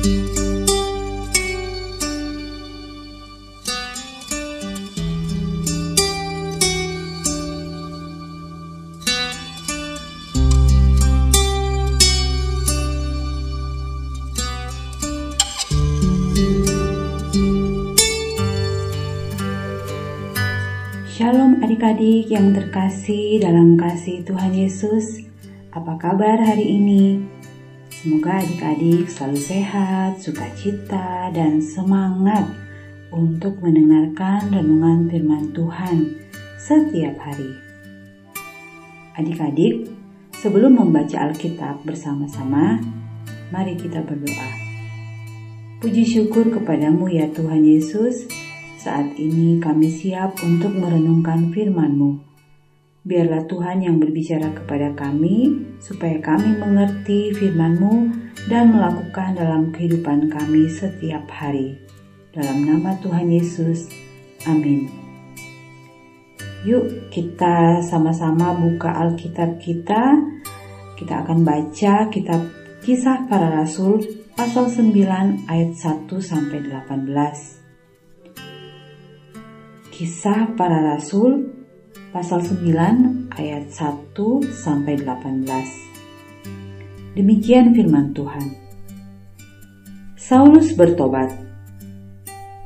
Shalom adik-adik yang terkasih dalam kasih Tuhan Yesus. Apa kabar hari ini? Semoga adik-adik selalu sehat, sukacita, dan semangat untuk mendengarkan renungan firman Tuhan setiap hari. Adik-adik, sebelum membaca Alkitab bersama-sama, mari kita berdoa. Puji syukur kepadamu ya Tuhan Yesus, saat ini kami siap untuk merenungkan firman-Mu. Biarlah Tuhan yang berbicara kepada kami, supaya kami mengerti firman-Mu dan melakukan dalam kehidupan kami setiap hari. Dalam nama Tuhan Yesus, amin. Yuk kita sama-sama buka Alkitab kita. Kita akan baca kitab Kisah Para Rasul pasal 9 ayat 1 sampai 18. Kisah Para Rasul pasal 9 ayat 1 sampai 18. Demikian firman Tuhan. Saulus bertobat.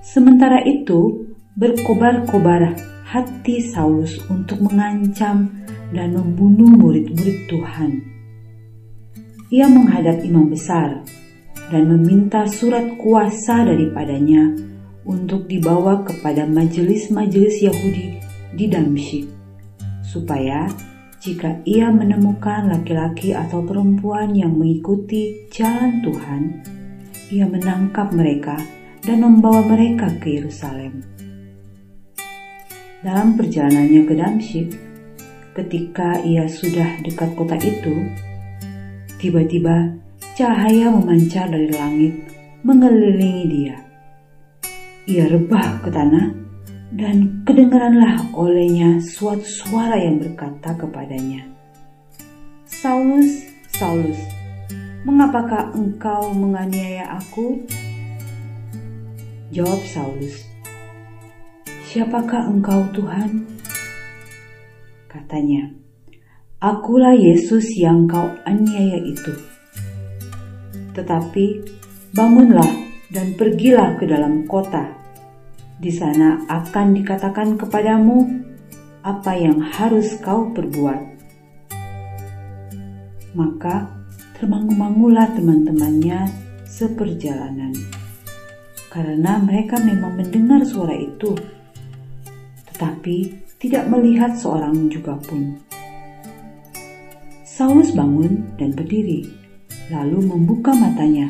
Sementara itu, berkobar-kobar hati Saulus untuk mengancam dan membunuh murid-murid Tuhan. Ia menghadap imam besar dan meminta surat kuasa daripadanya untuk dibawa kepada majelis-majelis Yahudi di Damsyik, supaya jika ia menemukan laki-laki atau perempuan yang mengikuti jalan Tuhan, ia menangkap mereka dan membawa mereka ke Yerusalem. Dalam perjalanannya ke Damsyik, ketika ia sudah dekat kota itu, tiba-tiba cahaya memancar dari langit mengelilingi dia ia rebah ke tanah, dan kedengaranlah olehnya suatu suara yang berkata kepadanya, Saulus, Saulus, mengapakah engkau menganiaya aku? Jawab Saulus, Siapakah engkau Tuhan? Katanya, Akulah Yesus yang kau aniaya itu. Tetapi bangunlah dan pergilah ke dalam kota. Di sana akan dikatakan kepadamu apa yang harus kau perbuat. Maka termangu-mangulah teman-temannya seperjalanan. Karena mereka memang mendengar suara itu, tetapi tidak melihat seorang juga pun. Saulus bangun dan berdiri, lalu membuka matanya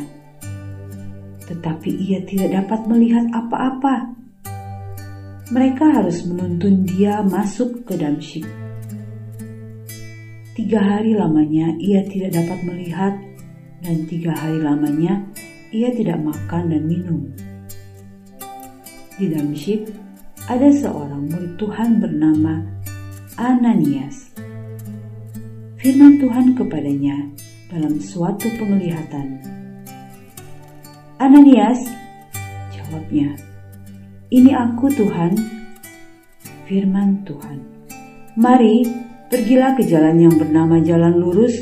tetapi ia tidak dapat melihat apa-apa. Mereka harus menuntun dia masuk ke Damsyik. Tiga hari lamanya ia tidak dapat melihat, dan tiga hari lamanya ia tidak makan dan minum. Di Damsyik ada seorang murid Tuhan bernama Ananias. Firman Tuhan kepadanya dalam suatu penglihatan Ananias, jawabnya, ini aku Tuhan, firman Tuhan. Mari, pergilah ke jalan yang bernama Jalan Lurus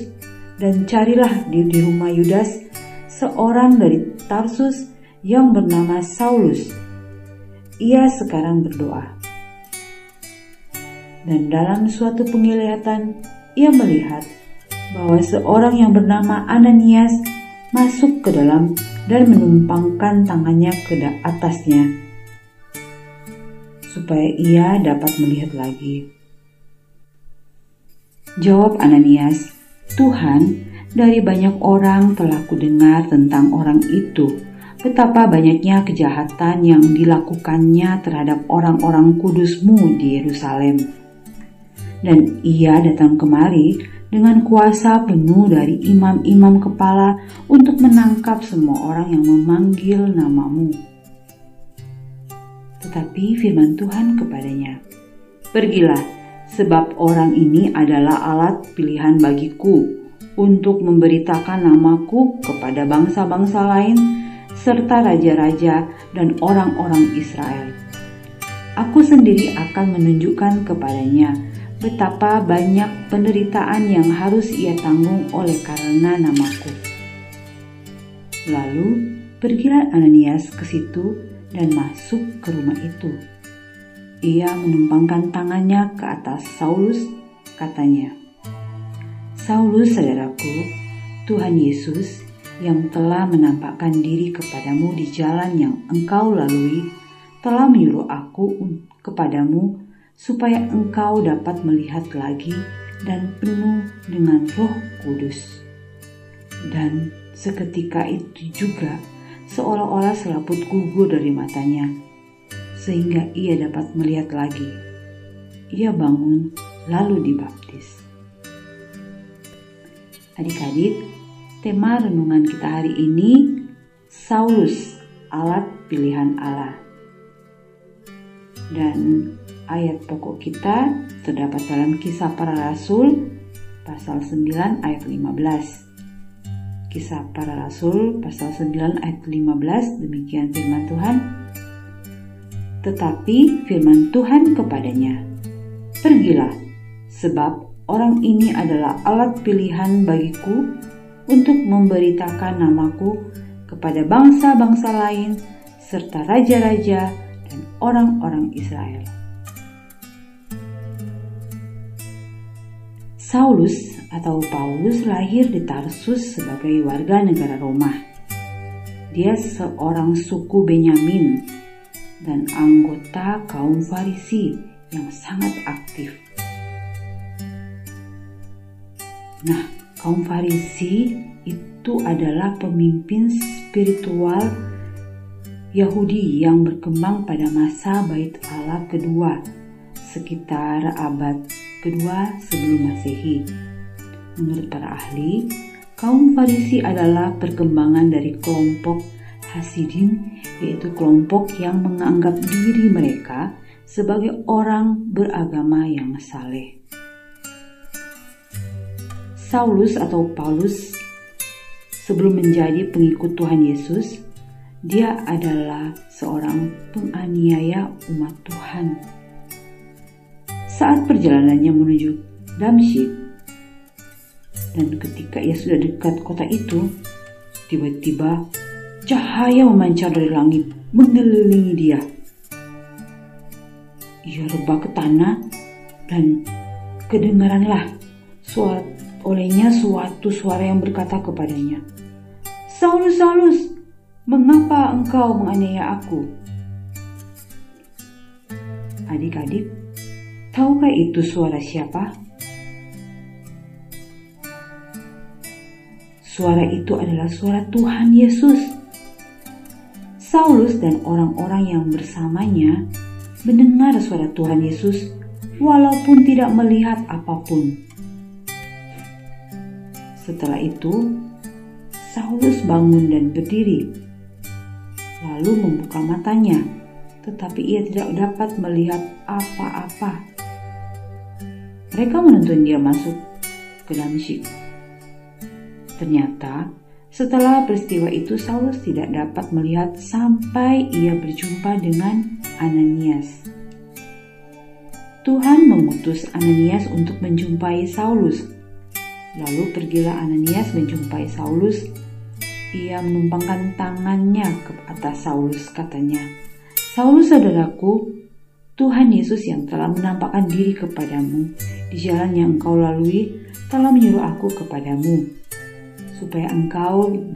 dan carilah di, di rumah Yudas seorang dari Tarsus yang bernama Saulus. Ia sekarang berdoa. Dan dalam suatu penglihatan, ia melihat bahwa seorang yang bernama Ananias masuk ke dalam dan menumpangkan tangannya ke atasnya, supaya ia dapat melihat lagi. Jawab Ananias, Tuhan, dari banyak orang telah kudengar tentang orang itu, betapa banyaknya kejahatan yang dilakukannya terhadap orang-orang kudusmu di Yerusalem. Dan ia datang kemari dengan kuasa penuh dari imam-imam kepala untuk menangkap semua orang yang memanggil namamu. Tetapi firman Tuhan kepadanya, Pergilah, sebab orang ini adalah alat pilihan bagiku untuk memberitakan namaku kepada bangsa-bangsa lain serta raja-raja dan orang-orang Israel. Aku sendiri akan menunjukkan kepadanya betapa banyak penderitaan yang harus ia tanggung oleh karena namaku. Lalu pergilah Ananias ke situ dan masuk ke rumah itu. Ia menumpangkan tangannya ke atas Saulus, katanya, Saulus saudaraku, Tuhan Yesus yang telah menampakkan diri kepadamu di jalan yang engkau lalui, telah menyuruh aku kepadamu supaya engkau dapat melihat lagi dan penuh dengan roh kudus. Dan seketika itu juga seolah-olah selaput gugur dari matanya, sehingga ia dapat melihat lagi. Ia bangun lalu dibaptis. Adik-adik, tema renungan kita hari ini Saulus, alat pilihan Allah. Dan ayat pokok kita terdapat dalam kisah para rasul pasal 9 ayat 15. Kisah para rasul pasal 9 ayat 15 demikian firman Tuhan. Tetapi firman Tuhan kepadanya, Pergilah, sebab orang ini adalah alat pilihan bagiku untuk memberitakan namaku kepada bangsa-bangsa lain serta raja-raja dan orang-orang Israel. Saulus atau Paulus lahir di Tarsus sebagai warga negara Roma. Dia seorang suku Benyamin dan anggota kaum Farisi yang sangat aktif. Nah, kaum Farisi itu adalah pemimpin spiritual Yahudi yang berkembang pada masa Bait Allah kedua sekitar abad kedua sebelum Masehi. Menurut para ahli, kaum Farisi adalah perkembangan dari kelompok Hasidim, yaitu kelompok yang menganggap diri mereka sebagai orang beragama yang saleh. Saulus atau Paulus sebelum menjadi pengikut Tuhan Yesus, dia adalah seorang penganiaya umat Tuhan saat perjalanannya menuju Damsyik. Dan ketika ia sudah dekat kota itu, tiba-tiba cahaya memancar dari langit mengelilingi dia. Ia rebah ke tanah dan kedengaranlah suara olehnya suatu suara yang berkata kepadanya, Saulus, Saulus, mengapa engkau menganiaya aku? Adik-adik, Tahukah itu suara siapa? Suara itu adalah suara Tuhan Yesus. Saulus dan orang-orang yang bersamanya mendengar suara Tuhan Yesus walaupun tidak melihat apa pun. Setelah itu, Saulus bangun dan berdiri, lalu membuka matanya, tetapi ia tidak dapat melihat apa-apa. Mereka menuntun dia masuk ke Damsyik. Ternyata, setelah peristiwa itu Saulus tidak dapat melihat sampai ia berjumpa dengan Ananias. Tuhan mengutus Ananias untuk menjumpai Saulus. Lalu pergilah Ananias menjumpai Saulus. Ia menumpangkan tangannya ke atas Saulus katanya, Saulus saudaraku, Tuhan Yesus yang telah menampakkan diri kepadamu di jalan yang engkau lalui telah menyuruh aku kepadamu, supaya engkau dapat